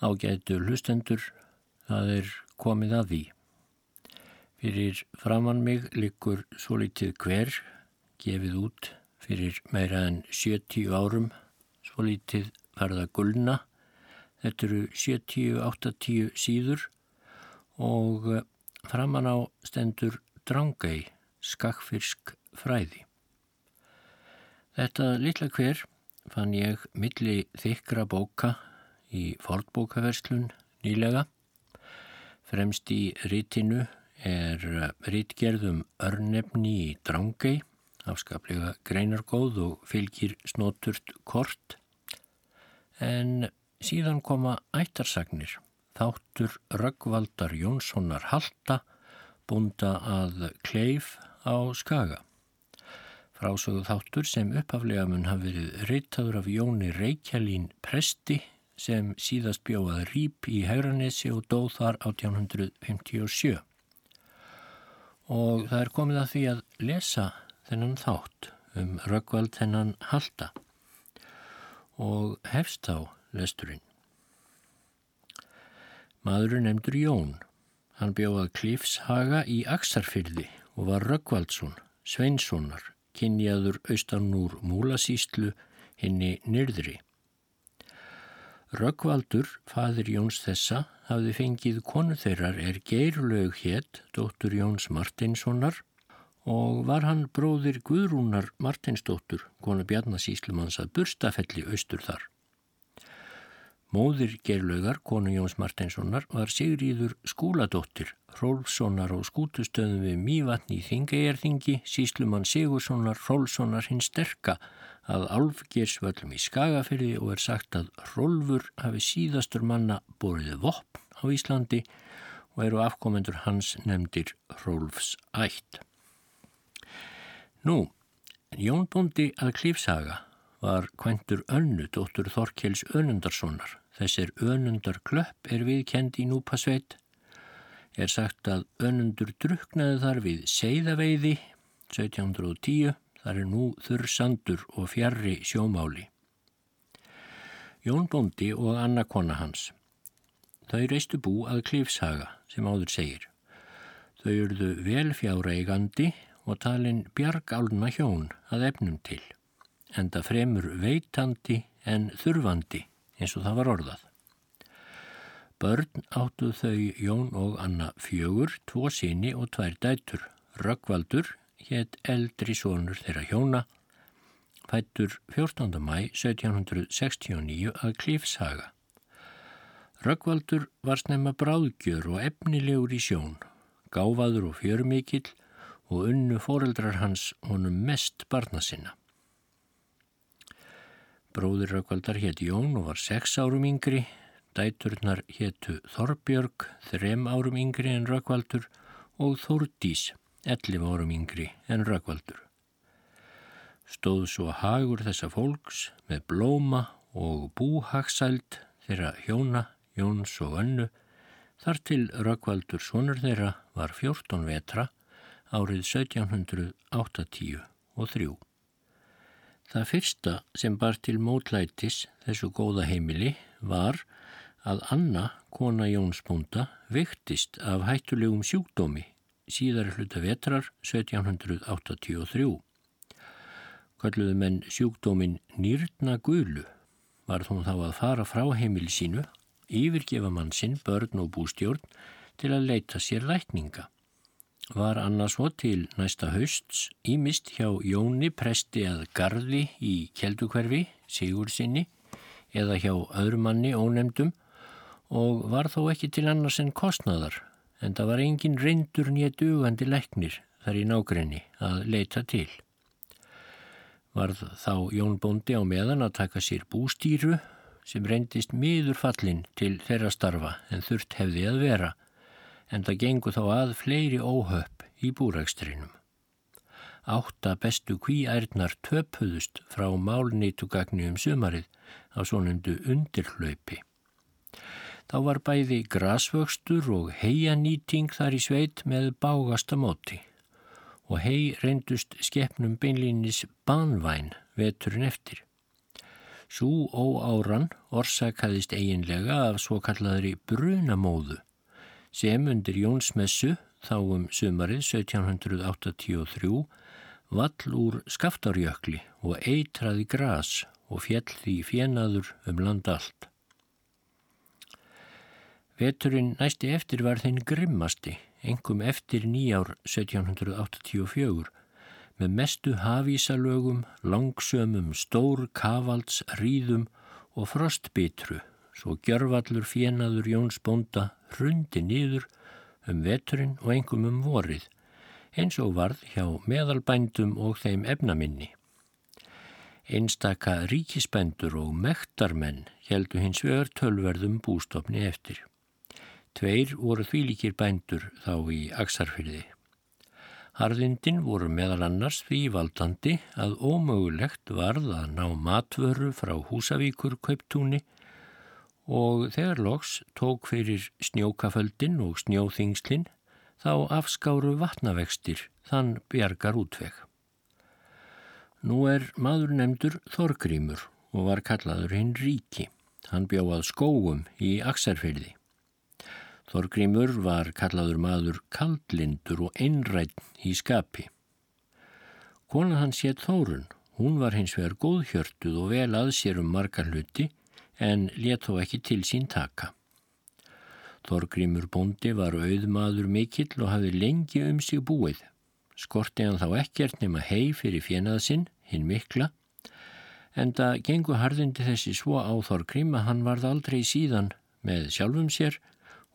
Ágætu hlustendur, það er komið að því. Fyrir framann mig likur svo litið hver, gefið út fyrir meira en 70 árum, svo litið verða gulna. Þetta eru 70-80 síður og framann á stendur drangei, skakfyrsk fræði. Þetta litla hver fann ég milli þykra bóka í fordbókaverslun nýlega. Fremst í rítinu er rítgerðum örnefni í drangei, afskaplega greinargóð og fylgir snoturt kort. En síðan koma ættarsagnir, þáttur Röggvaldar Jónssonar Halda, búnda að kleif á skaga. Frásögðu þáttur sem uppaflega mun hafi verið reytaður af Jóni Reykjælín Presti sem síðast bjóðað Rýp í Hauranesi og dóð þar 1857. Og það er komið að því að lesa þennan þátt um Röggvald þennan halda og hefst á lesturinn. Maðurinn nefndur Jón. Hann bjóðað Klífshaga í Aksarfyrði og var Röggvaldsson, Sveinssonar, kynjaður austan úr múlasíslu henni nyrðri. Röggvaldur, fadir Jóns þessa, hafði fengið konu þeirrar er geirlaug hétt, dóttur Jóns Martinssonar og var hann bróðir Guðrúnar Martinsdóttur, konu Bjarnasíslumanns að burstafelli austur þar. Móðir Gerlaugar, konu Jóns Martinssonar, var Sigríður skúladóttir, Rólfssonar og skútustöðum við Mývatni í Þingæjarþingi, síslumann Sigurssonar, Rólfssonar hinn sterka að Álfgersvöllum í Skagafyrði og er sagt að Rólfur hafi síðastur manna borðið vopn á Íslandi og eru afkomendur hans nefndir Rólfs ætt. Nú, Jón Bondi að Klífsaga var kventur önnu dóttur Þorkels Önundarssonar Þessir önundar klöpp er viðkend í Núpasveit. Er sagt að önundur druknaði þar við Seiðaveiði 1710. Þar er nú þurr sandur og fjarrri sjómáli. Jón Bondi og Anna kona hans. Þau reistu bú að Klífshaga sem áður segir. Þau eruðu velfjáreigandi og talin bjargálna hjón að efnum til. Enda fremur veitandi en þurfandi eins og það var orðað. Börn áttu þau Jón og Anna fjögur, tvo síni og tvær dætur. Röggvaldur hétt eldri sónur þeirra hjóna, fættur 14. mæ 1769 að Klífshaga. Röggvaldur var snemma bráðgjör og efnilegur í sjón, gáfaður og fjörmikill og unnu foreldrar hans honum mest barna sinna. Bróður Rökkvaldar hétt Jón og var sex árum yngri, dæturnar héttu Þorbjörg, þrem árum yngri en Rökkvaldur og Þórdís, ellif árum yngri en Rökkvaldur. Stóð svo hagur þessa fólks með blóma og búhagsæld þeirra hjóna, Jóns og önnu, þar til Rökkvaldur sonur þeirra var 14 vetra árið 1780 og 3. Það fyrsta sem bar til mótlætis þessu góða heimili var að Anna, kona Jónsbónda, vektist af hættulegum sjúkdómi síðar hluta vetrar 1783. Kalluðu menn sjúkdómin nýrna gulu var þó þá að fara frá heimili sínu, yfirgefa mann sinn, börn og bústjórn til að leita sér lækninga var annars svo til næsta hausts ímist hjá Jóni presti að gardi í keldukverfi, Sigur sinni, eða hjá öðrumanni ónemdum og var þó ekki til annars en kostnaðar, en það var engin reyndur nýja dugandi læknir þar í nákrenni að leita til. Varð þá Jón Bóndi á meðan að taka sér bústýru sem reyndist miður fallin til þeirra starfa en þurft hefði að vera en það gengur þá að fleiri óhöpp í búrækstrinum. Átta bestu kvíærnar töpuðust frá málnýtugagni um sumarið á svonundu undirhlaupi. Þá var bæði grasvöxtur og heianýting þar í sveit með bágasta móti og hei reyndust skeppnum beinlínis banvæn veturinn eftir. Sú óáran orsakaðist eiginlega af svo kallaðri brunamóðu sem undir Jónsmessu þá um sumarið 1783 vall úr skaftarjökli og eitraði gras og fjell því fjenaður um land allt. Veturinn næsti eftir var þinn grimmasti, engum eftir nýjár 1784 með mestu hafísalögum, langsömum, stór kavalds, ríðum og frostbitru, svo gjörvallur fjenaður Jóns Bonda hrundi nýður um veturinn og engum um vorið, eins og varð hjá meðalbændum og þeim efnaminni. Einstaka ríkisbændur og mektarmenn heldu hins vegar tölverðum bústofni eftir. Tveir voru þvílíkir bændur þá í Aksarfyrði. Harðindin voru meðal annars því valdandi að ómögulegt varð að ná matvöru frá Húsavíkur kauptúni og þegar loks tók fyrir snjókaföldin og snjóþingslin þá afskáru vatnavextir þann bjargar útveg. Nú er maður nefndur Þorgrymur og var kallaður hinn ríki. Hann bjóðað skóum í Aksarfyrði. Þorgrímur var kallaður maður kaldlindur og einrætt í skapi. Kona hans hétt Þórun, hún var hins vegar góðhjörtuð og vel að sér um margar hluti en let þó ekki til sín taka. Þorgrímur bondi var auðmaður mikill og hafi lengi um sig búið. Skorti hann þá ekkert nema hei fyrir fjenaðsinn, hinn mikla, en það gengur harðindi þessi svo á Þorgrím að hann varð aldrei síðan með sjálfum sér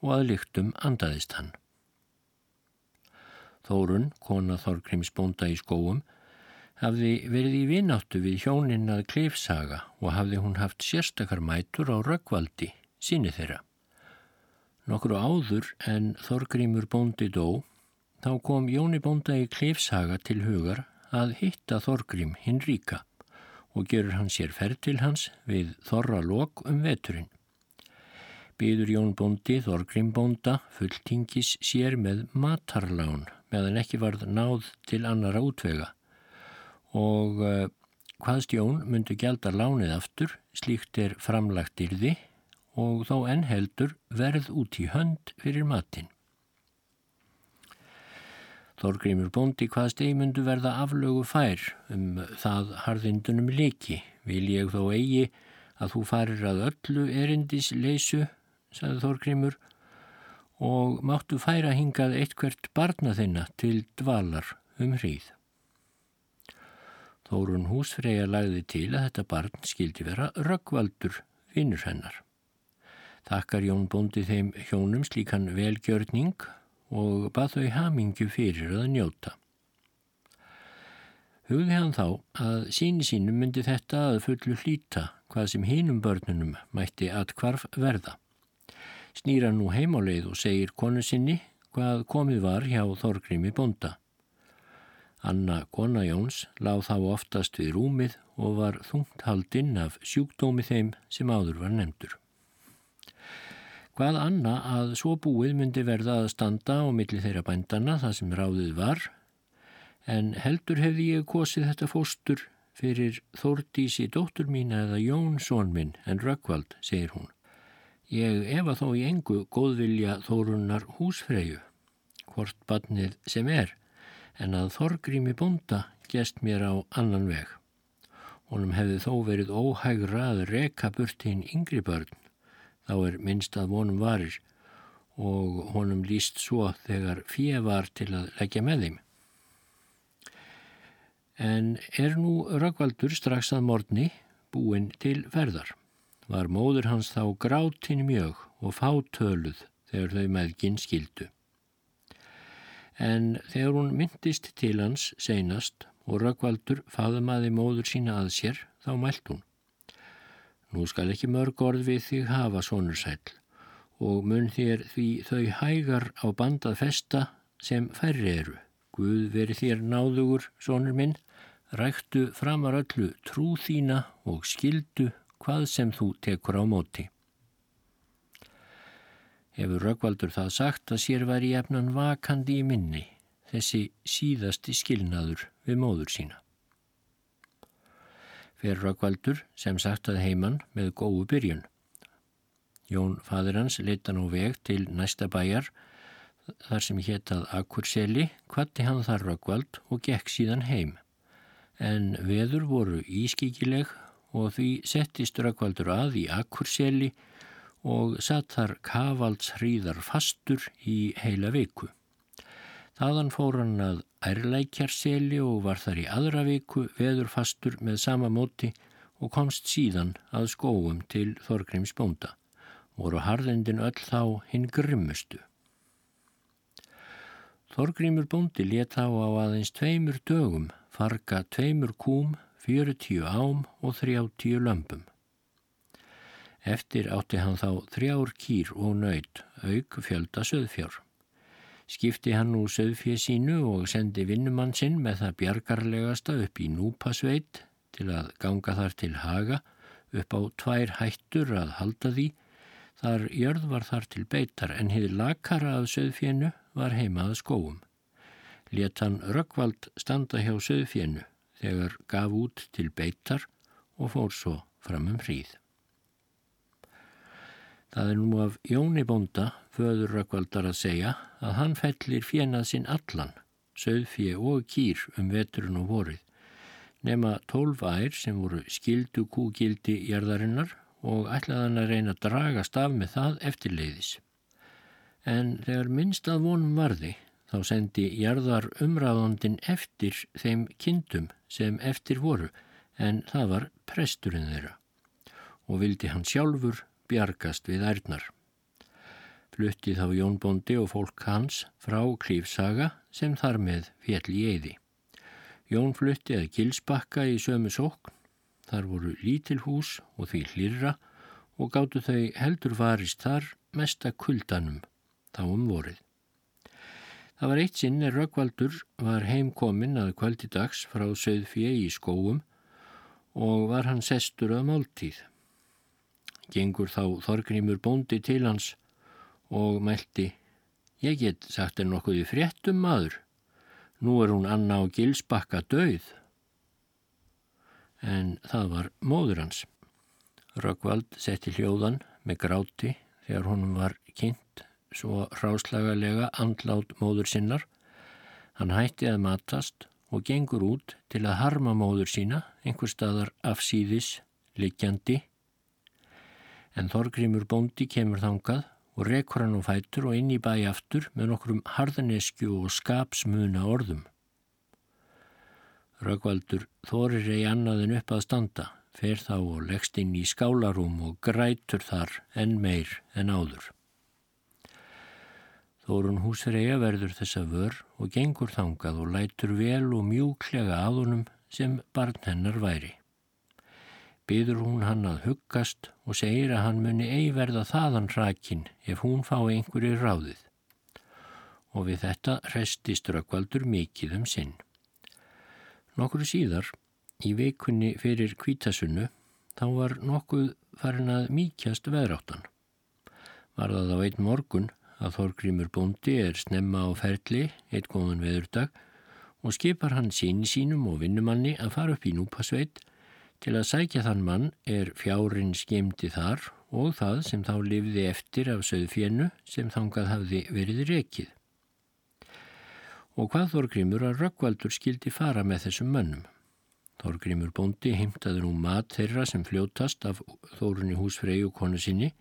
og að lyktum andaðist hann. Þórun, kona Þorgrims bónda í skóum, hafði verið í vináttu við hjóninn að kleifsaga og hafði hún haft sérstakar mætur á röggvaldi, síni þeirra. Nokkru áður en Þorgrimur bóndi dó, þá kom Jóni bónda í kleifsaga til hugar að hitta Þorgrim hinn ríka og gerur hann sér ferð til hans við þorra lok um veturinn byður Jón Bóndi Þorgrim Bónda fulltingis sér með matarlán meðan ekki varð náð til annara útvega og uh, hvaðst Jón myndi gælda lánið aftur, slíkt er framlagt yrði og þó enn heldur verð út í hönd fyrir matin. Þorgrimur Bóndi hvaðst eiginmundu verða aflögu fær um það harðindunum leiki, vil ég þó eigi að þú farir að öllu erindis leysu sagði Þorgrimur, og máttu færa hingað eitthvert barna þinna til dvalar um hríð. Þórun húsfreyja lagði til að þetta barn skildi vera röggvaldur vinnur hennar. Þakkar Jón bóndi þeim hjónum slíkan velgjörning og bað þau hamingju fyrir að njóta. Hugði hann þá að síni sínum myndi þetta að fullu hlýta hvað sem hínum börnunum mætti að kvarf verða snýra nú heimáleið og segir konu sinni hvað komið var hjá Þorgrimi bonda. Anna kona Jóns láð þá oftast við rúmið og var þungt haldinn af sjúkdómi þeim sem áður var nefndur. Hvað Anna að svo búið myndi verða að standa á milli þeirra bændana það sem ráðið var, en heldur hefði ég kosið þetta fóstur fyrir Þórdísi dóttur mín eða Jón són minn en Rökkvald, segir hún. Ég efa þó í engu góðvilja þórunnar húsfreyju, hvort badnið sem er, en að þorgrými bonda gest mér á annan veg. Honum hefði þó verið óhægra að reka burt hinn yngri börn, þá er minnst að vonum varir og honum líst svo þegar fíja var til að leggja með þeim. En er nú Röggvaldur strax að morgni búin til ferðar var móður hans þá grátin mjög og fátöluð þegar þau meðginn skildu. En þegar hún myndist til hans seinast og Rökkvaldur faðumaði móður sína að sér, þá mælt hún. Nú skal ekki mörg orð við þig hafa sonur sæl og mun þér því þau hægar á bandað festa sem færri eru. Guð veri þér náðugur, sonur minn, ræktu framar öllu trú þína og skildu hvað sem þú tekur á móti. Hefur Röggvaldur það sagt að sér var í efnan vakandi í minni þessi síðasti skilnaður við móður sína. fer Röggvaldur sem sagt að heiman með góðu byrjun. Jón fadir hans leita nú veg til næsta bæjar þar sem héttað Akurseli, kvatti hann þar Röggvald og gekk síðan heim. En veður voru ískikileg og því settist Röggvaldur að í Akurseli og satt þar kavaldshrýðar fastur í heila viku. Þaðan fór hann að ærlækjarseli og var þar í aðra viku veður fastur með sama móti og komst síðan að skóum til Þorgrims bónda. Voru harðendin öll þá hinn grimmustu. Þorgrímur bóndi let þá á aðeins tveimur dögum farga tveimur kúm, fjörutíu ám og þrjáttíu lömpum. Eftir átti hann þá þrjár kýr og nöyt, auk fjölda söðfjár. Skipti hann úr söðfjö sínu og sendi vinnumann sinn með það bjargarlegasta upp í núpasveit til að ganga þar til haga upp á tvær hættur að halda því Þar jörð var þar til beitar en hið lakara af söðfjennu var heimað skóum. Let hann Rökkvald standa hjá söðfjennu þegar gaf út til beitar og fór svo fram um hríð. Það er nú af Jóni Bonda, föður Rökkvaldar að segja, að hann fellir fjenað sinn allan, söðfje og kýr um veturinn og vorið, nema tólf ær sem voru skildu kúgildi jörðarinnar og ætlaði hann að reyna að dragast af með það eftirleiðis. En þegar minnst að vonum varði þá sendi jarðar umræðandin eftir þeim kindum sem eftir voru en það var presturinn þeirra og vildi hann sjálfur bjargast við ærnar. Flutti þá Jón Bondi og fólk hans frá Klífsaga sem þar með fjall í eiði. Jón flutti að Gilsbakka í sömu sókn Þar voru lítil hús og því hlýrra og gáttu þau heldur varist þar mesta kuldanum þá um vorið. Það var eitt sinn er Röggvaldur var heimkomin að kvöldi dags frá söðfjö í skóum og var hann sestur að máltíð. Gengur þá Þorgrymur bóndi til hans og meldi Ég get sagt er nokkuð í fréttum maður. Nú er hún Anna og Gilsbakka döið en það var móður hans. Röggvald setti hljóðan með gráti þegar honum var kynnt svo ráslagalega andlát móður sinnar. Hann hætti að matast og gengur út til að harma móður sína einhver staðar afsýðis, likjandi. En Þorgrymur bóndi kemur þangað og rekur hann og fætur og inn í bæi aftur með nokkrum harðanesku og skapsmuna orðum. Röggvaldur þorir ei annaðin upp að standa, fer þá og leggst inn í skálarúm og grætur þar enn meir en áður. Þórun húsreia verður þessa vör og gengur þangað og lætur vel og mjúklega að honum sem barn hennar væri. Byður hún hann að huggast og segir að hann muni ei verða þaðan rakin ef hún fái einhverju ráðið. Og við þetta restist Röggvaldur mikið um sinn. Nokkru síðar, í vikunni fyrir kvítasunnu, þá var nokkuð farin að mýkjast veðráttan. Var það á einn morgun að Þorgrymur bóndi er snemma á ferli, eitt góðan veðurdag, og skipar hann síni sínum og vinnumanni að fara upp í núpasveit til að sækja þann mann er fjárin skemdi þar og það sem þá lifði eftir af söðfjennu sem þangað hafði verið rekið og hvað Þorgrymur að Röggvaldur skildi fara með þessum mönnum. Þorgrymur bóndi heimtaður um mat þeirra sem fljótast af Þórunni húsfreyju konu sinni.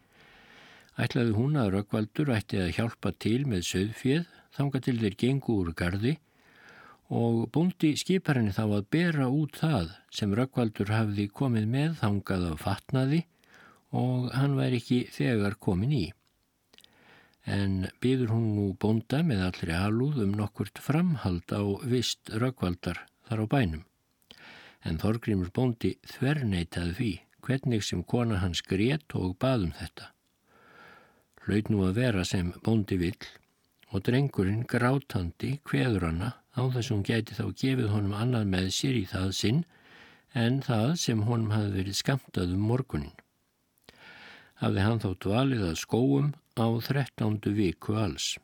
Ætlaði hún að Röggvaldur ætti að hjálpa til með söðfjöð þanga til þeir gengu úr gardi og bóndi skipar henni þá að bera út það sem Röggvaldur hafði komið með þangað af fatnaði og hann væri ekki þegar komin í en byður hún nú bonda með allri alúð um nokkurt framhald á vist rökkvaldar þar á bænum. En Þorgrymur bondi þverneitaði því hvernig sem kona hans grét og baðum þetta. Hlaut nú að vera sem bondi vill og drengurinn grátandi hveður hana á þess að hún gæti þá gefið honum annað með sér í það sinn en það sem honum hafi verið skamtað um morgunin. Hafði hann þá dvalið að skóum á þrettándu viku alls.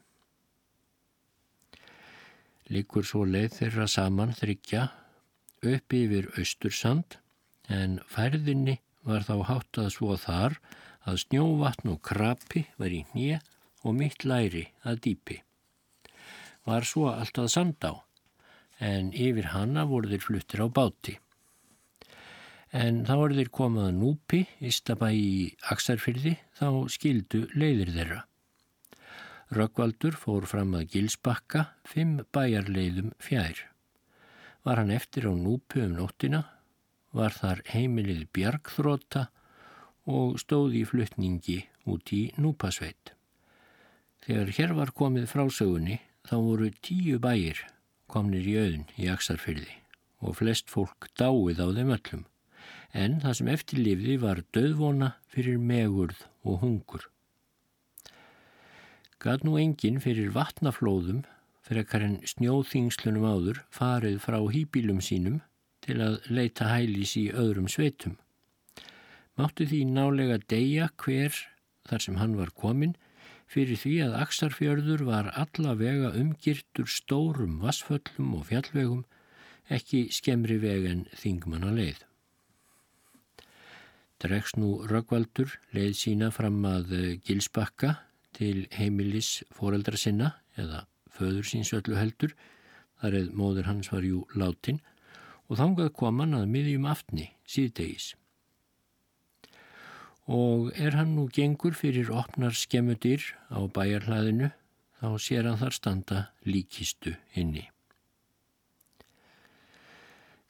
Líkur svo leið þeirra saman þryggja upp yfir Östursand en færðinni var þá háttað svo þar að snjóvatn og krapi var í hnið og mitt læri að dýpi. Var svo alltaf sand á, en yfir hanna voru þeir fluttir á báti. En þá voru þeir komað núpi, Ístabæ í Aksarfyrði, þá skildu leiðir þeirra. Röggvaldur fór fram að Gilsbakka, fimm bæjarleiðum fjær. Var hann eftir á núpu um nóttina, var þar heimilið bjargþróta og stóði í fluttningi út í núpasveit. Þegar hér var komið frásögunni þá voru tíu bæir komnir í auðn í Aksarfyrði og flest fólk dáið á þeim öllum en það sem eftirlifði var döðvona fyrir megurð og hungur. Gat nú enginn fyrir vatnaflóðum fyrir ekkar en snjóþingslunum áður farið frá hýbílum sínum til að leita hælis í öðrum sveitum. Máttu því nálega deyja hver þar sem hann var komin fyrir því að Aksarfjörður var allavega umgirtur stórum vassföllum og fjallvegum ekki skemri veg en þingmanna leið. Dregs nú Röggvaldur leið sína fram að Gilsbakka til heimilis foreldra sinna eða föður síns öllu heldur, þar eða móður hans var jú látin, og þangað kom hann að miðjum aftni síðdegis. Og er hann nú gengur fyrir opnar skemmudir á bæjarhlaðinu, þá sér hann þar standa líkistu inni.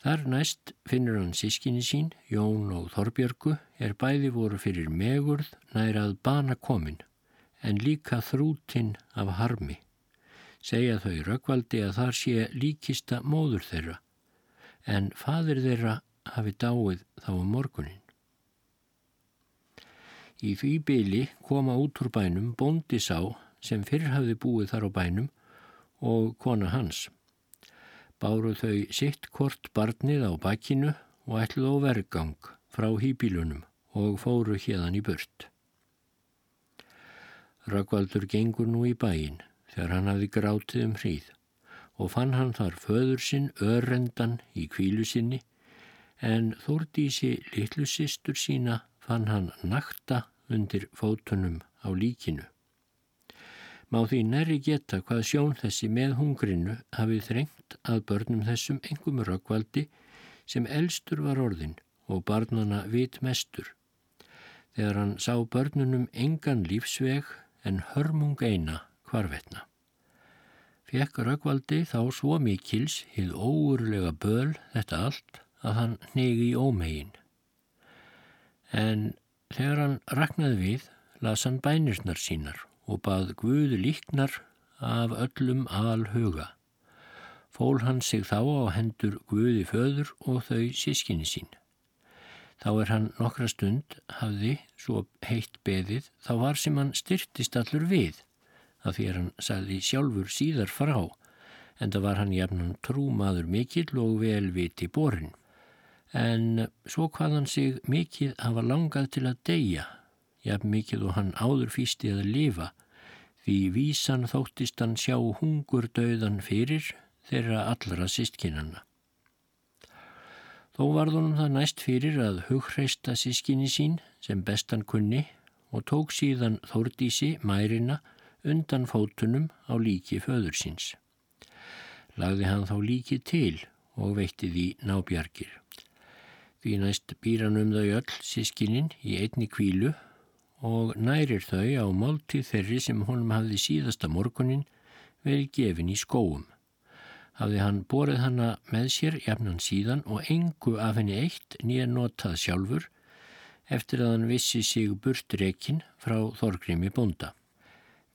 Þar næst finnur hann sískinni sín, Jón og Þorbjörgu, er bæði voru fyrir megurð nærað bana komin, en líka þrútin af harmi segja þau röggvaldi að þar sé líkista móður þeirra, en fadir þeirra hafi dáið þá um morgunin. Í byli koma út úr bænum bóndi sá sem fyrr hafði búið þar á bænum og kona hans. Báru þau sitt kort barnið á bakkinu og ætluð á vergang frá hýbílunum og fóru hérðan í burt. Röggvaldur gengur nú í bæin þegar hann hafði grátið um hríð og fann hann þar föður sinn örrendan í kvílu sinni en þórdísi litlu sýstur sína fann hann nakta undir fótunum á líkinu. Má því næri geta hvað sjón þessi með hungrinu hafið þrengt að börnum þessum engum rökkvaldi sem elstur var orðin og barnana vit mestur. Þegar hann sá börnunum engan lífsveg en hörmung eina hvarvetna. Fekk Röggvaldi þá svo mikils hið óurlega böl þetta allt að hann negi í ómegin. En þegar hann raknaði við, las hann bænirnar sínar og bað Guðu líknar af öllum alhuga. Fól hann sig þá á hendur Guði föður og þau sískinni sín. Þá er hann nokkra stund hafði svo heitt beðið, þá var sem hann styrtist allur við að því er hann sagði sjálfur síðar frá en það var hann jafnan trúmaður mikill og velviti borin. En svo hvað hann sig mikill hafa langað til að deyja, jafn mikill og hann áður fýsti að lifa, því vísan þóttist hann sjá hungur döðan fyrir þeirra allra sístkinnanna. Þó varðunum það næst fyrir að hugreista sískinni sín sem bestan kunni og tók síðan Þórdísi, mærina, undan fótunum á líki föður síns. Lagði hann þá líki til og veitti því nábjargir. Því næst býr hann um þau öll sískininn í einni kvílu og nærir þau á máltið þeirri sem honum hafði síðasta morgunin vel gefin í skóum. Hafði hann borið hanna með sér jafnan síðan og engu af henni eitt nýja notað sjálfur eftir að hann vissi sig burtrekin frá Þorgrimi búnda.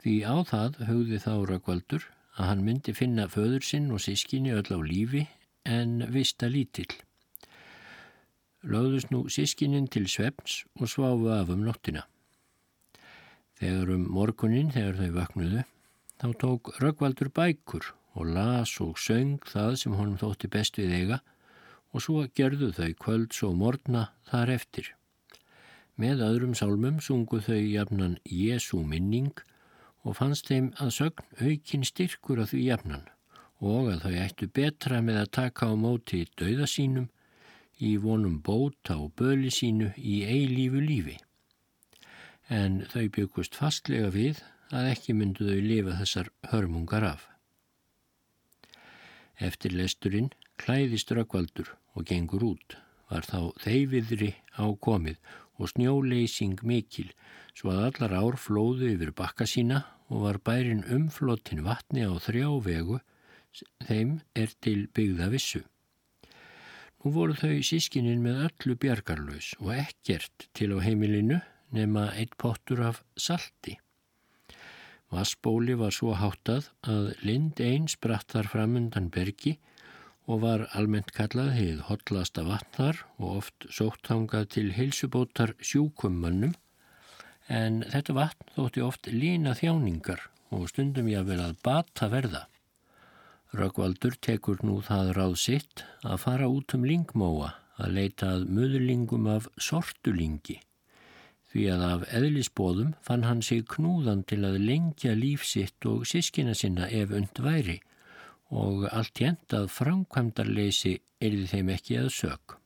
Því á það hugði þá Rökkvaldur að hann myndi finna föður sinn og sískinni öll á lífi en vista lítill. Lögðust nú sískinnin til svefns og sváfu af um nóttina. Þegar um morgunin, þegar þau vaknuðu, þá tók Rökkvaldur bækur og las og söng það sem honum þótti best við eiga og svo gerðu þau kvölds og morgna þar eftir. Með öðrum sálmum sungu þau jafnan Jésu minning og fannst þeim að sögn aukin styrkur að því jafnan og að þau ættu betra með að taka á móti dauða sínum í vonum bóta og böli sínu í eilífu lífi. En þau byggust fastlega við að ekki myndu þau lifa þessar hörmungar af. Eftir lesturinn klæðist Rökkvaldur og gengur út. Var þá þeyfiðri ákomið og snjóleysing mikil svo að allar ár flóðu yfir bakka sína og var bærin umflottin vatni á þrjá vegu þeim er til byggða vissu. Nú voru þau sískininn með öllu bjargarlaus og ekkert til á heimilinu nema eitt pottur af salti. Vassbóli var svo háttað að lind einn spratt þar framundan bergi og var almennt kallað heið hotlasta vatnar og oft sótt hangað til heilsubótar sjúkummannum en þetta vatn þótti oft lína þjáningar og stundum ég að vel að bata verða. Röggvaldur tekur nú það ráð sitt að fara út um lingmóa að leita að möðurlingum af sortulingi því að af eðlisbóðum fann hann sig knúðan til að lengja lífsitt og sískina sinna ef und væri og allt jænt að framkvæmdarleysi erði þeim ekki að sög.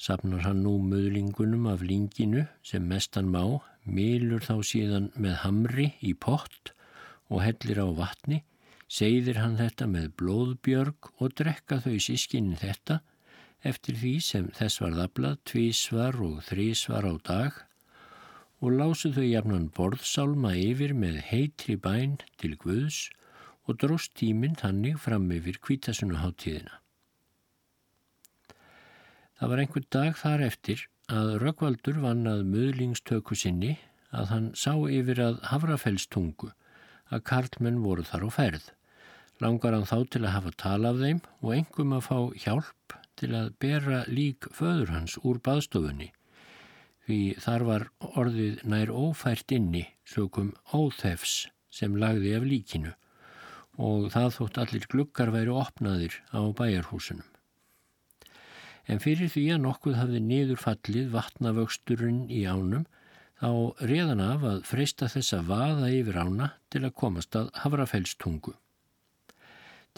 Sapnar hann nú möðlingunum af linginu sem mestan má, milur þá síðan með hamri í pott og hellir á vatni, segðir hann þetta með blóðbjörg og drekka þau sískinni þetta eftir því sem þess var þablað tvísvar og þrísvar á dag og lásu þau jafnan borðsálma yfir með heitri bæn til Guðs og dróst tíminn þannig fram yfir kvítasunuháttíðina. Það var einhver dag þar eftir að Röggvaldur vann að möðlingstöku sinni að hann sá yfir að Havrafellstungu að karlmenn voru þar á ferð. Langar hann þá til að hafa tala af þeim og engum að fá hjálp til að bera lík föður hans úr baðstofunni. Því þar var orðið nær ófært inni sökum óþefs sem lagði af líkinu. Og það þótt allir glukkar væri opnaðir á bæjarhúsunum. En fyrir því að nokkuð hafði niður fallið vatnavöxturinn í ánum þá reðan af að freysta þess að vaða yfir ána til að komast að Havrafellstungu.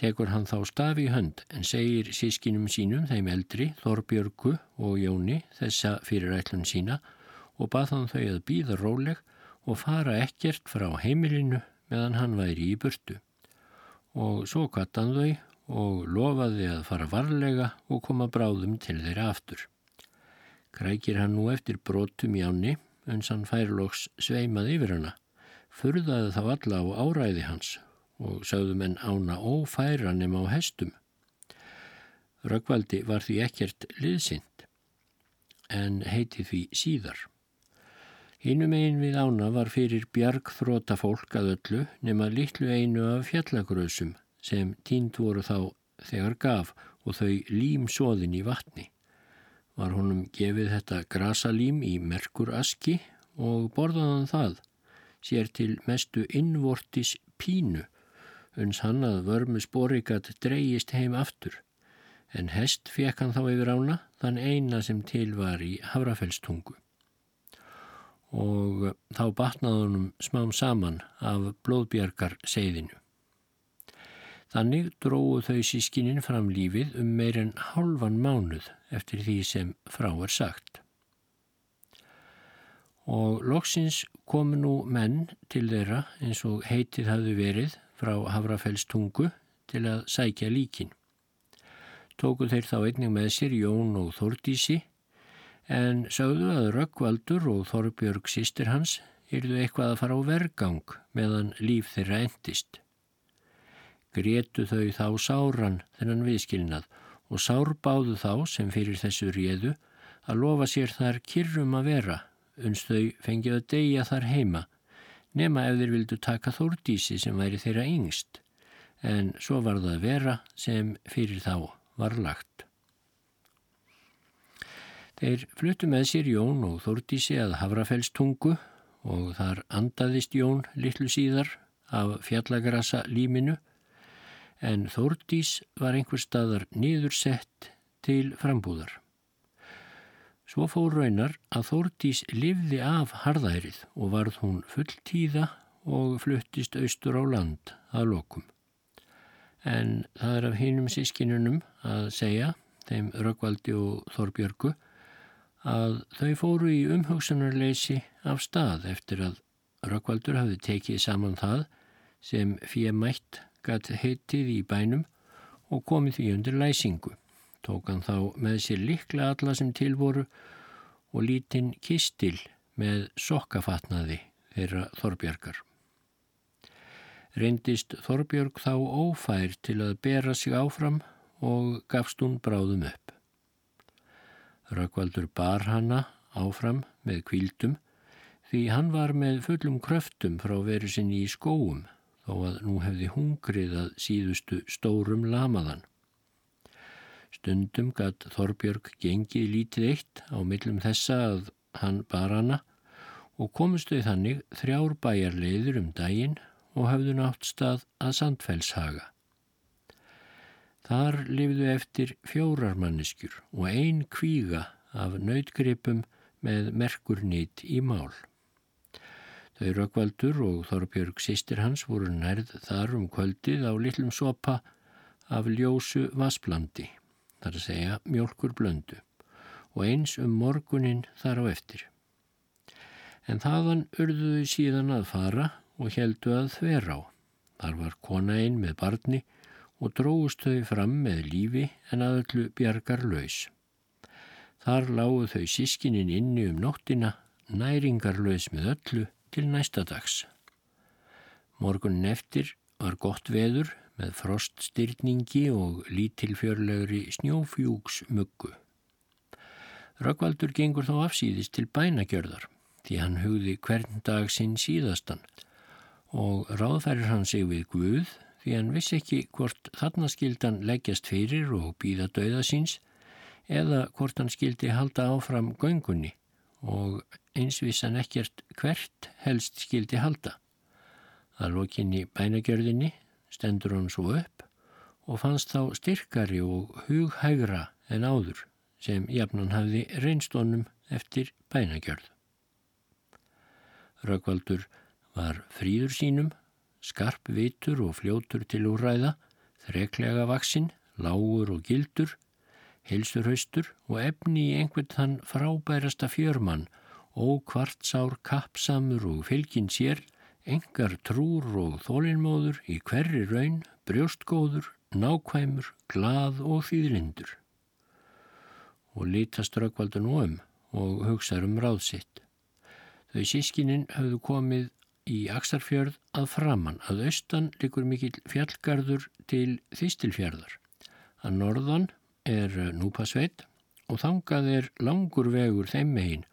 Tekur hann þá stafi í hönd en segir sískinum sínum þeim eldri, Þorbjörgu og Jóni þessa fyrirætlun sína og bað hann þau að býða róleg og fara ekkert frá heimilinu meðan hann væri í burtu. Og svo kattan þau og lofaði að fara varlega og koma bráðum til þeirra aftur. Krækir hann nú eftir brotum í áni, uns hann færloks sveimaði yfir hana, furðaði þá alla á áræði hans og sögðum en ána ófæra nema á hestum. Röggvaldi var því ekkert liðsind, en heiti því síðar. Hínum einn við ána var fyrir bjargþróta fólk að öllu nema litlu einu af fjallagröðsum sem tínd voru þá þegar gaf og þau límsóðin í vatni. Var honum gefið þetta grasalím í merkuraski og borðaðan það, sér til mestu innvortis pínu, uns hann að vörmu sporikat dreyist heim aftur, en hest fekk hann þá yfir ána þann eina sem til var í Havrafellstungu. Og þá batnaði honum smám saman af blóðbjargar segðinu. Þannig dróðu þau sískininn fram lífið um meirinn hálfan mánuð eftir því sem frá er sagt. Og loksins komu nú menn til þeirra eins og heitið hafðu verið frá Havrafellstungu til að sækja líkin. Tóku þeir þá einning með sér Jón og Þordísi en sögðu að Röggvaldur og Þorbjörg sýstir hans yrðu eitthvað að fara á vergang meðan líf þeirra endist. Grétu þau þá sáran þennan viðskilnað og sárbáðu þá sem fyrir þessu réðu að lofa sér þar kyrrum að vera, uns þau fengið að deyja þar heima, nema ef þeir vildu taka þórdísi sem væri þeirra yngst, en svo var það að vera sem fyrir þá var lagt. Þeir fluttu með sér Jón og Þórdísi að Havrafellstungu og þar andaðist Jón litlu síðar af fjallagrasa líminu en Þórdís var einhver staðar nýðursett til frambúðar. Svo fór raunar að Þórdís livði af harðærið og varð hún fulltíða og fluttist austur á land að lokum. En það er af hinnum sískinunum að segja þeim Röggvaldi og Þorbjörgu, að þau fóru í umhugsunarleysi af stað eftir að Röggvaldur hafði tekið saman það sem fyrir mætt gatt heitið í bænum og komið því undir læsingu. Tók hann þá með sér likla alla sem tilvoru og lítinn kistil með sokkafatnaði þeirra Þorbjörgar. Reyndist Þorbjörg þá ófær til að bera sig áfram og gafst hún bráðum upp. Rökkvaldur bar hana áfram með kvíldum því hann var með fullum kröftum frá veru sinni í skóum þó að nú hefði hungrið að síðustu stórum lamaðan. Stundum gatt Þorbjörg gengið lítið eitt á millum þessa að hann bar hana og komist þau þannig þrjár bæjarleiður um daginn og hafðu nátt stað að Sandfellshaga. Þar lifðu eftir fjórar manneskjur og ein kvíga af nautgripum með merkurnýtt í mál. Þau Rökkvaldur og Þorbjörg sýstir hans voru nærð þar um kvöldið á litlum sopa af ljósu vasblandi, þar að segja mjölkur blöndu, og eins um morgunin þar á eftir. En þaðan urðuðu síðan að fara og heldu að þver á. Þar var kona einn með barni og dróðust þau fram með lífi en aðallu bjargar laus. Þar lágu þau sískininn inni um nóttina, næringarlaus með öllu til næsta dags. Morgunin eftir var gott veður með froststyrningi og lítilfjörlegri snjófjúks muggu. Rökkvaldur gengur þá afsýðist til bænagjörðar því hann hugði hvern dag sinn síðastan og ráðfærir hann sig við Guð því hann vissi ekki hvort þarna skildan leggjast fyrir og býða dauða síns eða hvort hann skildi halda áfram göngunni og eins vissan ekkert hvert helst skildi halda. Það lokinni bænagjörðinni stendur hann svo upp og fannst þá styrkari og hughægra en áður sem jafnan hafði reynstónum eftir bænagjörð. Rökkvaldur var fríður sínum skarp vitur og fljótur til úræða, þreklega vaksinn, lágur og gildur, heilsurhaustur og efni í einhvern þann frábærasta fjörmann, ókvartsár kappsamur og fylgin sér, engar trúr og þólinnmóður í hverri raun, brjóstgóður, nákvæmur, glað og þýðlindur. Og lítast Rökkvaldur nú um og hugsaður um ráðsitt. Þau sískininn hafðu komið í Aksarfjörð að framann. Að austan likur mikill fjallgarður til Þýstilfjörðar. Að norðan er Núpasveit og þangað er langur vegur þeim megin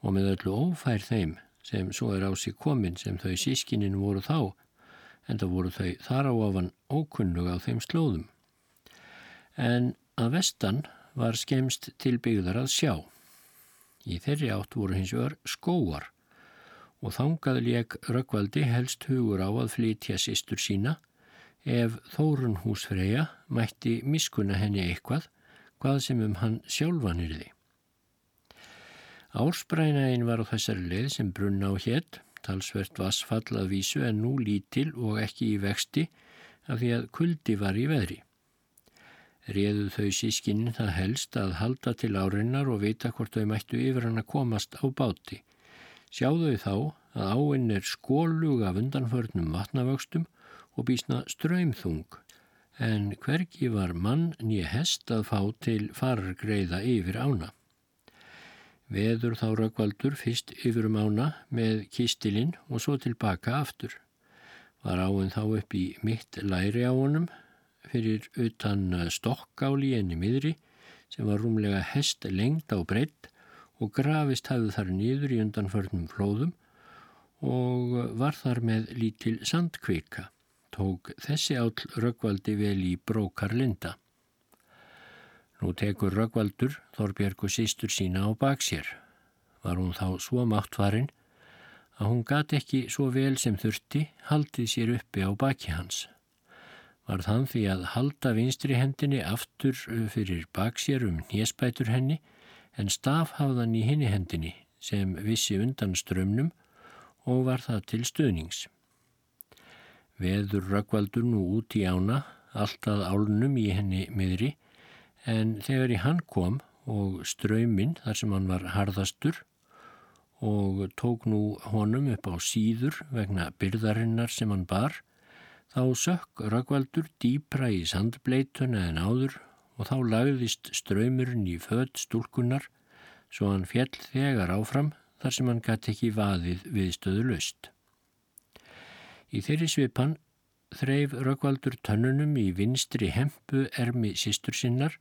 og með öllu ófær þeim sem svo er á sig komin sem þau sískinin voru þá en það voru þau þar á ofan ókunnug á þeim slóðum. En að vestan var skemst til byggðar að sjá. Í þeirri átt voru hins vegar skóar og þangað leik Rökkvaldi helst hugur á að flytja sýstur sína ef Þórun húsfreyja mætti miskuna henni eitthvað hvað sem um hann sjálfan er því. Ársbrænaðin var á þessari leið sem brunna á hétt, talsvert vassfall að vísu en nú lítil og ekki í vexti af því að kuldi var í veðri. Reðu þau sískinni það helst að halda til árinnar og vita hvort þau mættu yfir hann að komast á báti Sjáðu þá að áinn er skólug af undanförnum vatnavöxtum og býsna ströymþung en hvergi var mann nýja hest að fá til fargreiða yfir ána. Veður þá raukvaldur fyrst yfir um ána með kistilinn og svo tilbaka aftur. Var áinn þá upp í mitt læri á honum fyrir utan stokkáli enni miðri sem var rúmlega hest lengt á breytt og grafist hafði þar nýður í undanförnum flóðum og var þar með lítil sandkvika. Tók þessi áll Röggvaldi vel í brókar linda. Nú tekur Röggvaldur Þorbjörg og sístur sína á baksér. Var hún þá svo máttvarinn að hún gati ekki svo vel sem þurfti haldið sér uppi á baki hans. Var þann því að halda vinstri hendinni aftur fyrir baksér um nésbætur henni en stafhafðan í hinni hendinni sem vissi undan strömmnum og var það til stöðnings. Veður rökkvaldur nú út í ána, alltaf álnum í henni miðri, En þegar í hann kom og ströyminn þar sem hann var harðastur og tók nú honum upp á síður vegna byrðarinnar sem hann bar, þá sökk Röggvaldur dýpra í sandbleituna en áður og þá lagðist ströymurinn í född stúlkunar svo hann fjell þegar áfram þar sem hann gæti ekki vaðið viðstöðu löst. Í þeirri svipan þreif Röggvaldur tönnunum í vinstri hempu ermi sístur sinnar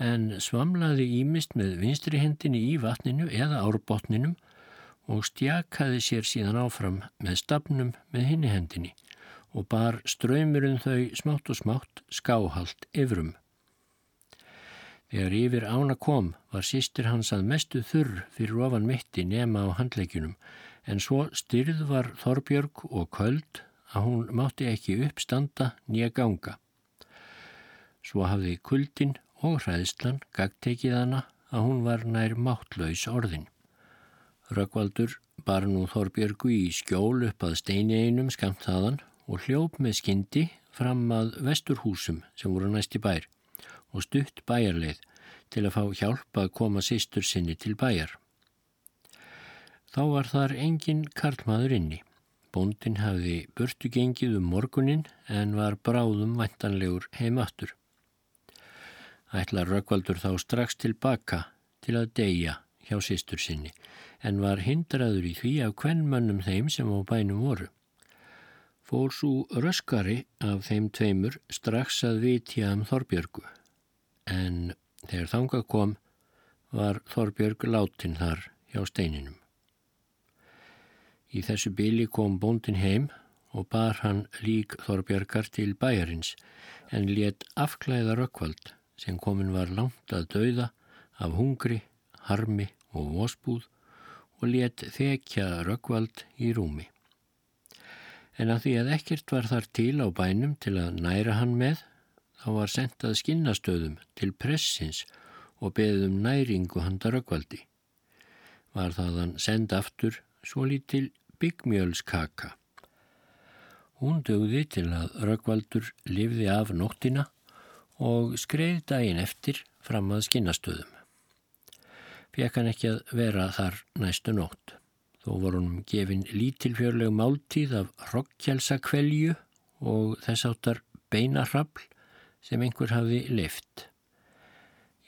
en svamlaði ímist með vinstri hendinni í vatninu eða árbotninum og stjakaði sér síðan áfram með stafnum með hinni hendinni og bar ströymurinn þau smátt og smátt skáhalt yfrum. Þegar yfir ána kom var sýstir hans að mestu þurr fyrir ofan mitti nema á handleikunum en svo styrð var Þorbjörg og köld að hún mátti ekki uppstanda nýja ganga. Svo hafði kuldin og hræðslan gagtekið hana að hún var nær máttlaus orðin. Rökkvaldur bar nú Þorbjörgu í skjól upp að steini einum skamt þaðan og hljóp með skyndi fram að vesturhúsum sem voru næst í bær og stutt bæjarleið til að fá hjálp að koma sýstur sinni til bæjar. Þá var þar engin karlmaður inni. Bóndin hafði burtu gengið um morgunin en var bráðum vantanlegur heimattur. Ætlar Rökkvaldur þá strax tilbaka til að deyja hjá sýstur sinni en var hindraður í því af hvernmönnum þeim sem á bænum voru. Fór svo röskari af þeim tveimur strax að vitja um Þorbjörgu, en þegar þanga kom var Þorbjörg látin þar hjá steininum. Í þessu bíli kom bóndin heim og bar hann lík Þorbjörgar til bæjarins en let afklæða rökkvald sem komin var langt að dauða af hungri, harmi og vosbúð og let þekja röggvald í rúmi. En að því að ekkert var þar til á bænum til að næra hann með, þá var sendað skinnastöðum til pressins og beðum næringu handa röggvaldi. Var það hann send aftur svo lítil byggmjölskaka. Hún dögði til að röggvaldur lifði af nóttina og skreið daginn eftir fram að skinnastöðum fekk hann ekki að vera þar næstu nótt. Þó voru hann gefin lítilfjörleg máltíð af rockkjelsakvelju og þess áttar beinarrafl sem einhver hafi leift.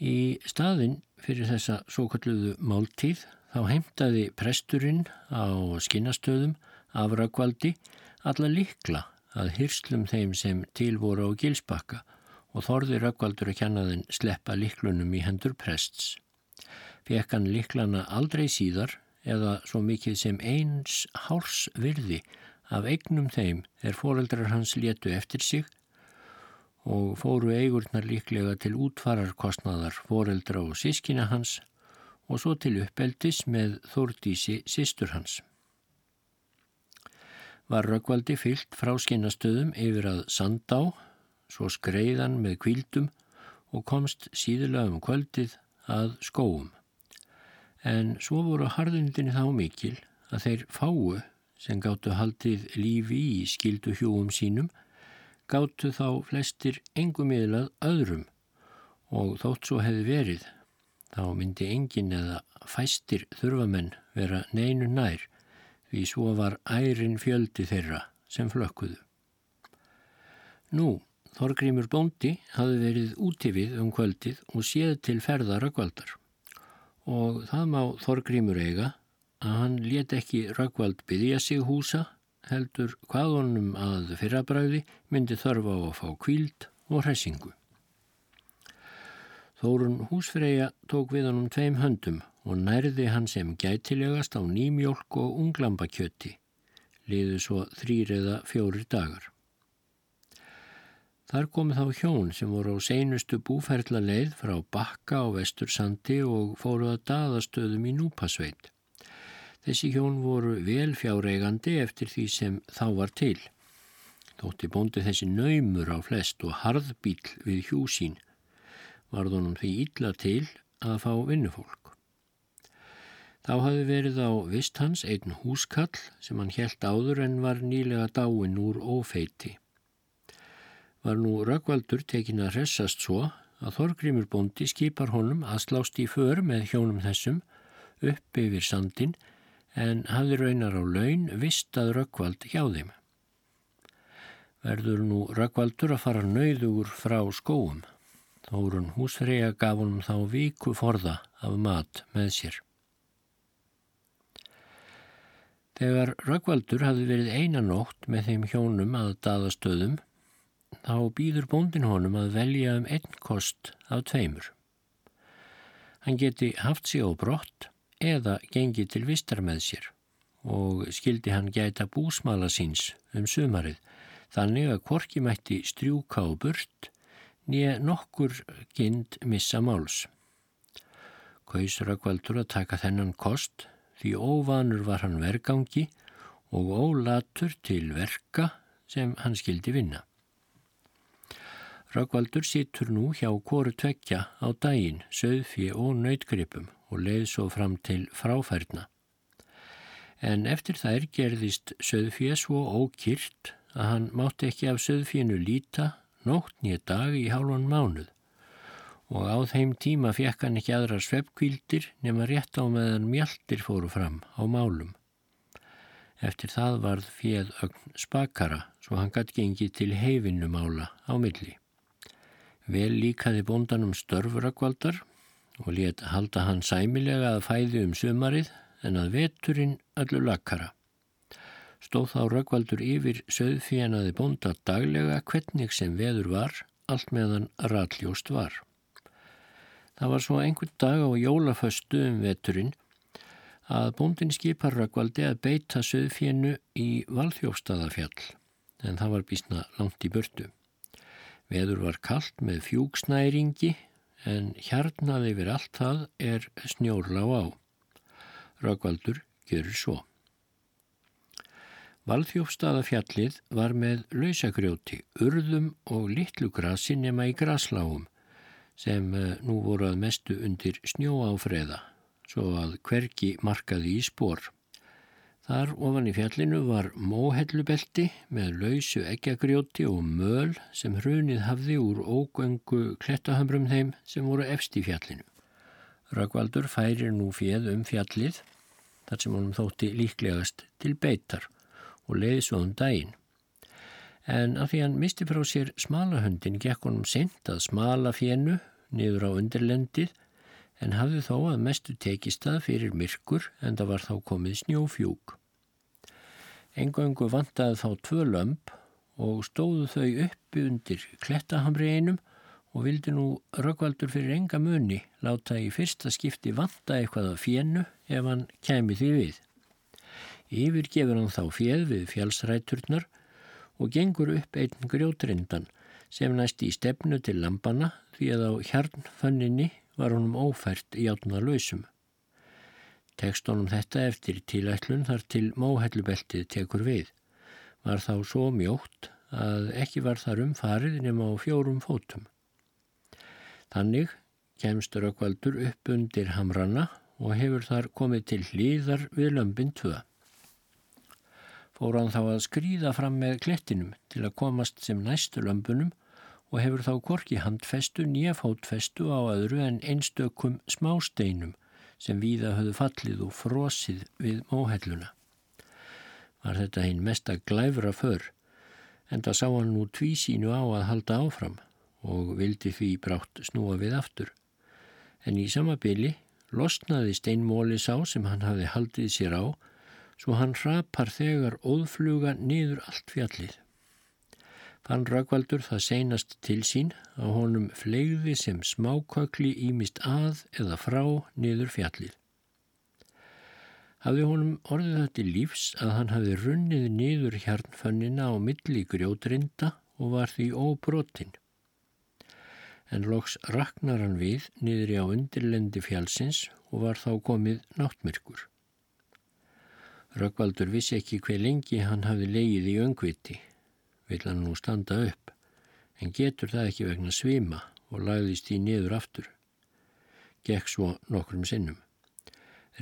Í staðin fyrir þessa svo kalluðu máltíð þá heimtaði presturinn á skinnastöðum af Rökkvaldi alla likla að hyrslum þeim sem til voru á gilsbakka og þorði Rökkvaldur að kjanna þenn sleppa liklunum í hendur prests fekk hann liklana aldrei síðar eða svo mikið sem eins hárs virði af eignum þeim er foreldrar hans létu eftir sig og fóru eigurnar líklega til útfararkostnaðar foreldra og sískina hans og svo til uppeldis með þórdísi sístur hans. Var Röggvaldi fyllt frá skinnastöðum yfir að Sandá, svo skreiðan með kvildum og komst síðulega um kvöldið að skóum en svo voru harðundinni þá mikil að þeir fáu sem gáttu haldið lífi í skildu hjúum sínum gáttu þá flestir engum yðlað öðrum og þótt svo hefði verið þá myndi engin eða fæstir þurfamenn vera neinu nær því svo var ærin fjöldi þeirra sem flökkuðu. Nú, Þorgrymur Bóndi hafði verið útifið um kvöldið og séð til ferðar að kvöldar og það má Þorgrymur eiga að hann let ekki Röggvald byggja sig húsa heldur hvað honum að fyrrabræði myndi þörfa á að fá kvíld og hressingu. Þórun húsfreyja tók við hann um tveim höndum og nærði hann sem gætilegast á nýmjólk og unglambakjöti, liðu svo þrýr eða fjóri dagar. Þar komi þá hjón sem voru á seinustu búferðla leið frá bakka á vestursandi og fóru að daðastöðum í núpasveit. Þessi hjón voru vel fjáreigandi eftir því sem þá var til. Þótti bóndi þessi naumur á flest og harðbíl við hjúsín varðunum því illa til að fá vinnufólk. Þá hafi verið á vist hans einn húskall sem hann helt áður en var nýlega dáin úr ófeiti var nú Rökkvaldur tekin að hressast svo að Þorgrímur bóndi skipar honum að slást í för með hjónum þessum upp yfir sandin en hafði raunar á laun vistað rökkvald hjá þeim. Verður nú rökkvaldur að fara nauður frá skóum. Þórun húsfreyja gaf honum þá viku forða af mat með sér. Þegar rökkvaldur hafði verið einanótt með þeim hjónum að daðastöðum, þá býður bóndin honum að velja um einn kost af tveimur. Hann geti haft sig á brott eða gengi til vistar með sér og skildi hann gæta búsmala síns um sumarið þannig að korki mætti strjúka á burt nýja nokkur kind missa máls. Kaus Rökkvaldur að taka þennan kost því óvanur var hann vergangi og ólatur til verka sem hann skildi vinna. Rökkvaldur situr nú hjá kóru tvekja á daginn, söðfi og nautgripum og leið svo fram til fráfærna. En eftir þær gerðist söðfíja svo ókýrt að hann mátti ekki af söðfínu líta nótt nýja dag í hálfan mánuð og á þeim tíma fekk hann ekki aðrar sveppkvíldir nema rétt á meðan mjaldir fóru fram á málum. Eftir það varð fjöð ögn spakara svo hann gætt gengið til heifinnumála á milli. Vel líkaði bóndanum störfurakvaldar og let halda hann sæmilega að fæði um sumarið en að veturinn öllu lakkara. Stóð þá Röggvaldur yfir söðfíjanaði bónda daglega hvernig sem veður var, allt meðan ralljóst var. Það var svo einhvern dag á jólaföstu um veturinn að bóndin skipar Röggvaldi að beita söðfíjanu í Valþjófstadafjall, en það var bísna langt í börtu. Veður var kallt með fjúksnæringi en hjarnað yfir allt það er snjórlá á. Röggvaldur gerur svo. Valþjófstaðafjallið var með lausagrjóti, urðum og litlu grasi nema í grasláum sem eh, nú voru að mestu undir snjóáfreða svo að hverki markaði í spór. Þar ofan í fjallinu var móhellubelti með lausu eggjagrjóti og möl sem hrunið hafði úr ógöngu klettahamrum þeim sem voru efst í fjallinu. Röggvaldur færir nú fjöð um fjallið þar sem honum þótti líklegast til beitar og leiði svo um daginn. En af því hann misti frá sér smalahöndin gekk honum sent að smala fjennu niður á undirlendið en hafði þó að mestu tekistað fyrir myrkur en það var þá komið snjófjúk. Engöngu vantaði þá tvö lömp og stóðu þau uppi undir klettahamri einum og vildi nú Röggvaldur fyrir enga muni láta í fyrsta skipti vanta eitthvað af fjennu ef hann kemi því við. Yfir gefur hann þá fjeð við fjálsræturnar og gengur upp einn grjótrindan sem næst í stefnu til lampana því að á hjarnfönninni var honum ófært í átna lausum. Tekst honum þetta eftir tilætlun þar til móhellubeltið tekur við. Var þá svo mjótt að ekki var þar umfarið nema á fjórum fótum. Þannig kemst Rökkvaldur upp undir hamrana og hefur þar komið til hlýðar við lömpin tvö. Fór hann þá að skrýða fram með klettinum til að komast sem næstu lömpunum og hefur þá korki handfestu nýja fótfestu á öðru en einstökum smásteinum sem víða höfðu fallið og frosið við móhelluna. Var þetta einn mesta glæfra för en það sá hann nú tví sínu á að halda áfram og vildi því brátt snúa við aftur. En í samabili losnaði steinmóli sá sem hann hafði haldið sér á svo hann rapar þegar óðfluga niður allt fjallið. Fann Röggvaldur það seinast til sín að honum flegði sem smákökli ímist að eða frá niður fjallið. Hafði honum orðið það til lífs að hann hafi runnið niður hjarnfönnina á milli grjótrinda og var því óbrotinn. En loks raknar hann við niður á undirlendi fjallsins og var þá komið náttmyrkur. Röggvaldur vissi ekki hver lengi hann hafi leið í öngviti vill hann nú standa upp, en getur það ekki vegna svima og lagðist í niður aftur. Gekk svo nokkrum sinnum.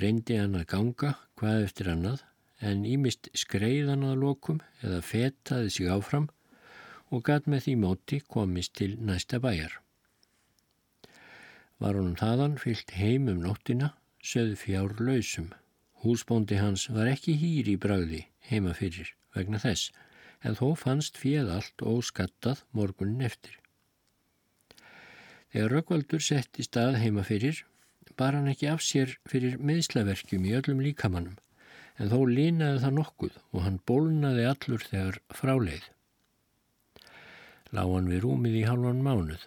Reyndi hann að ganga hvað eftir annað, en ímist skreiðan að lokum eða fetaði sig áfram og gæt með því móti komist til næsta bæjar. Var honum þaðan fyllt heim um nóttina, söð fjár lausum. Húsbóndi hans var ekki hýr í bragði heima fyrir vegna þess, en þó fannst fjöð allt og skattað morgunin eftir. Þegar Rökkvaldur sett í stað heima fyrir, bar hann ekki af sér fyrir meðslaverkjum í öllum líkamannum, en þó línaði það nokkuð og hann bólnaði allur þegar fráleið. Lá hann við rúmið í halvan mánuð.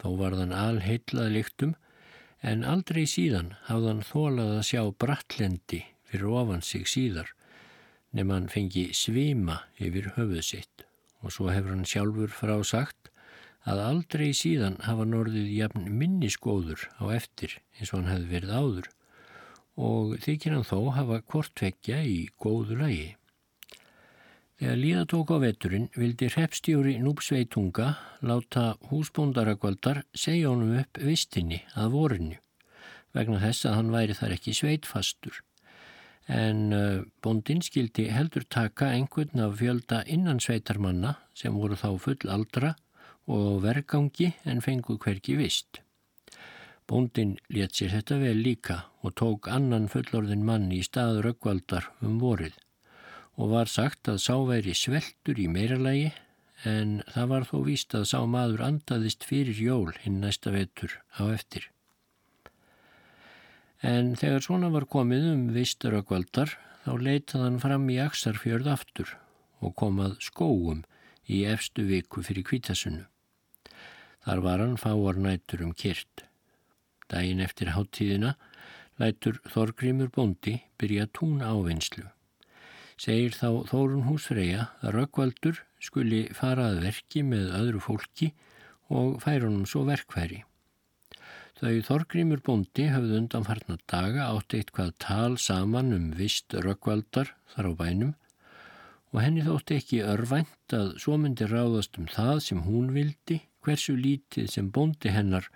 Þó var þann alheitlað líktum en aldrei síðan hafði hann þólað að sjá brattlendi fyrir ofan sig síðar nefn hann fengi svima yfir höfuð sitt og svo hefur hann sjálfur frá sagt að aldrei síðan hafa norðið jafn minniskóður á eftir eins og hann hefði verið áður og þykir hann þó hafa kortvekja í góðu lagi. Þegar líða tók á veturinn vildi hreppstjóri Núpsveitunga láta húsbóndarakvaldar segja honum upp vistinni að vorinu vegna þess að hann væri þar ekki sveitfastur. En uh, bóndin skildi heldur taka einhvern af fjölda innan sveitarmanna sem voru þá full aldra og vergangi en fengu hverki vist. Bóndin let sér þetta vel líka og tók annan fullorðin mann í staður aukvaldar um vorið og var sagt að sá væri sveltur í meiralagi en það var þó víst að sá maður andaðist fyrir jól hinn næsta vetur á eftir. En þegar svona var komið um vistur og kvaldar þá leitað hann fram í Aksarfjörð aftur og komað skóum í efstu viku fyrir kvítasunnu. Þar var hann fáar nætur um kyrt. Dægin eftir háttíðina lætur Þorgrímur Bondi byrja tún ávinnslu segir þá Þórun Húsfreyja að Rökkvaldur skuli farað verki með öðru fólki og fær honum svo verkfæri. Þau Þorgrímur Bondi hafði undanfarna daga átt eitthvað tal saman um vist Rökkvaldar þar á bænum og henni þótti ekki örvænt að svo myndi ráðast um það sem hún vildi hversu lítið sem Bondi hennar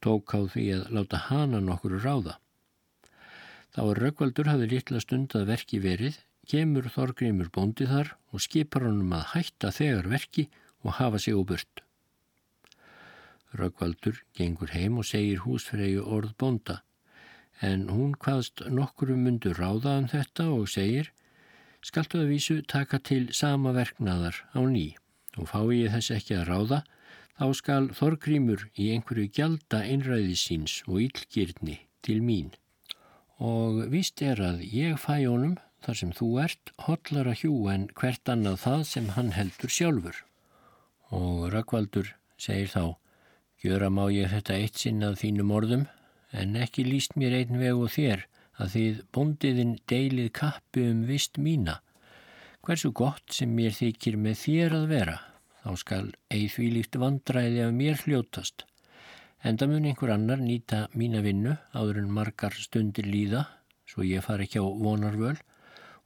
tók á því að láta hana nokkuru ráða. Þá er Rökkvaldur hafði litla stund að verki verið kemur Þorgrymur bóndi þar og skipar honum að hætta þegar verki og hafa sig á burt. Röggvaldur gengur heim og segir húsfreyju orð bónda. En hún hvaðst nokkru mundur ráða um þetta og segir skaltu að vísu taka til sama verknaðar á ný. Og fá ég þess ekki að ráða þá skal Þorgrymur í einhverju gjalda einræði síns og yllgirni til mín. Og vist er að ég fæ honum þar sem þú ert, hollar að hjú en hvert annað það sem hann heldur sjálfur. Og Rökkvaldur segir þá, gjöra má ég þetta eitt sinnað þínum orðum, en ekki líst mér einn veg og þér að þið bondiðin deilið kappi um vist mína. Hversu gott sem mér þykir með þér að vera, þá skal eið því líkt vandræði af mér hljótast. Enda mun einhver annar nýta mína vinnu áður en margar stundir líða, svo ég far ekki á vonarvöl,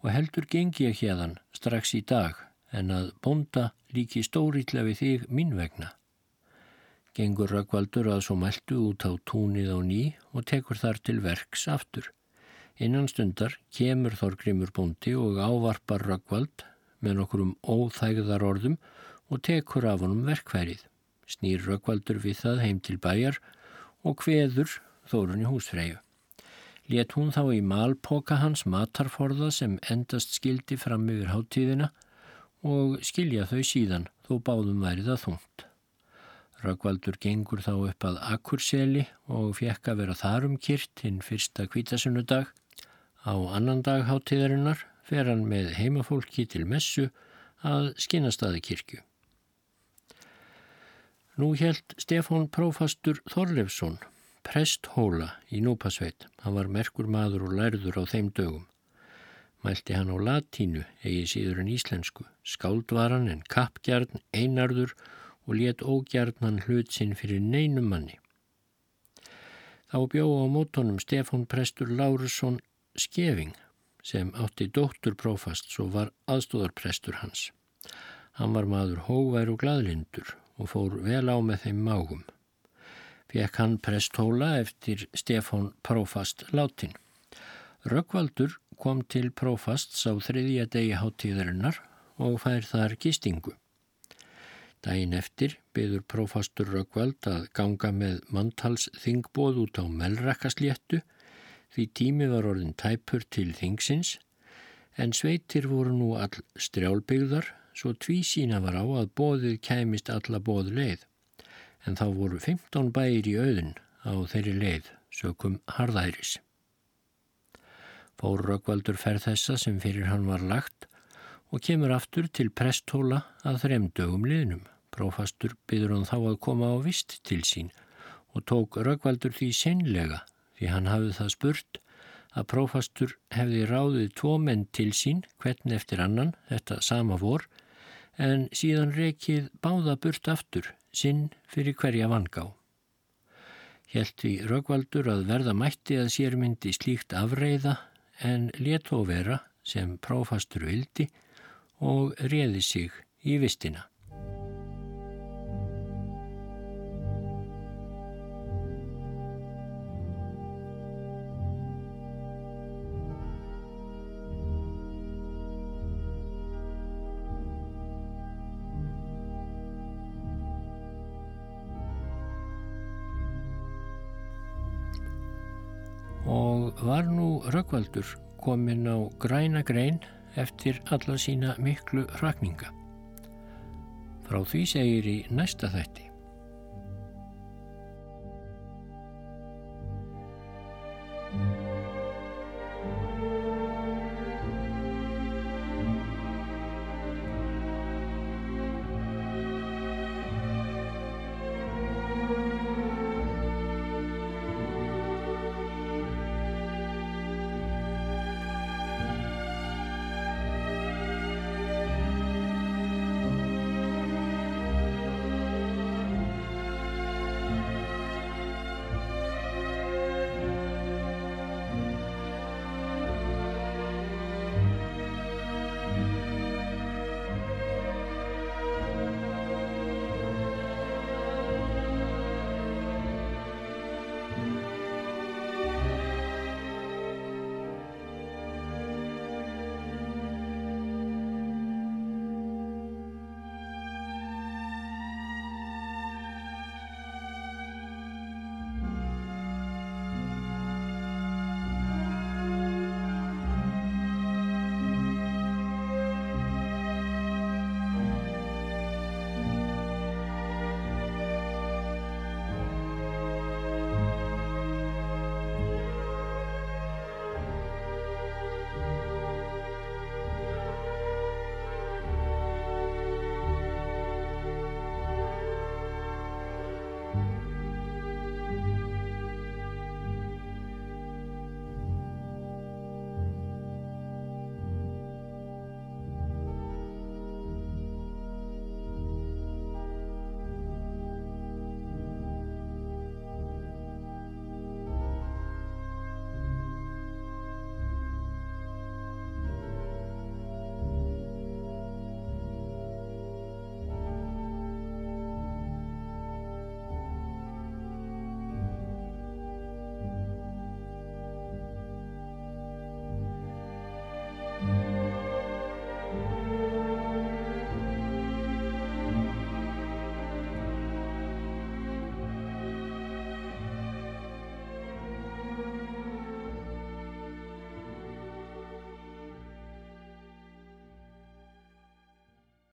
og heldur gengi ég hérðan strax í dag en að bonda líki stórítla við þig mín vegna. Gengur Rökkvaldur að svo meldu út á túnið á ný og tekur þar til verks aftur. Innan stundar kemur Þorgrimur bondi og ávarpar Rökkvald með nokkrum óþægðar orðum og tekur af honum verkfærið. Snýr Rökkvaldur við það heim til bæjar og hveður Þórunni húsfreyju. Let hún þá í malpoka hans matarforða sem endast skildi fram yfir háttíðina og skilja þau síðan þó báðum værið að þungt. Röggvaldur gengur þá upp að Akurseli og fekk að vera þar um kyrt hinn fyrsta kvítasunnudag. Á annan dag háttíðarinnar fer hann með heimafólki til messu að skinnastadi kirkju. Nú held Stefán Prófastur Þorlefsson presthóla í Núpasveit. Hann var merkur maður og lærður á þeim dögum. Mælti hann á latínu, eigi síður en íslensku, skáldvaran en kappgjarn, einarður og let ógjarnan hlut sinn fyrir neinum manni. Þá bjóð á mótonum Stefán Prestur Lárusson Skeving sem átti dótturprófast svo var aðstóðarprestur hans. Hann var maður hóvær og gladlindur og fór vel á með þeim mágum fekk hann prestóla eftir Stefán Prófast látin. Rökkvaldur kom til Prófasts á þriðja degi háttíðarinnar og fær þar gistingu. Dæin eftir byður prófastur Röggvald að ganga með manntalsþingbóð út á melrakasléttu því tími var orðin tæpur til þingsins en sveitir voru nú all strjálbyggðar svo tvísína var á að bóðið kæmist alla bóð leið en þá voru 15 bæir í auðun á þeirri leið sökum harðæris. Fór Röggvaldur ferð þessa sem fyrir hann var lagt og kemur aftur til presthóla að þrem dögum liðnum. Prófastur byður hann þá að koma á vist til sín og tók Röggvaldur því seinlega því hann hafði það spurt að prófastur hefði ráðið tvo menn til sín hvern eftir annan þetta sama vor en síðan rekið báða burt aftur sinn fyrir hverja vangá. Hjælt því Röggvaldur að verða mætti að sér myndi slíkt afreiða en let þó vera sem prófastur vildi og reði sig í vistina. og var nú Röggvaldur komin á græna grein eftir alla sína miklu rakninga. Frá því segir í næsta þætti.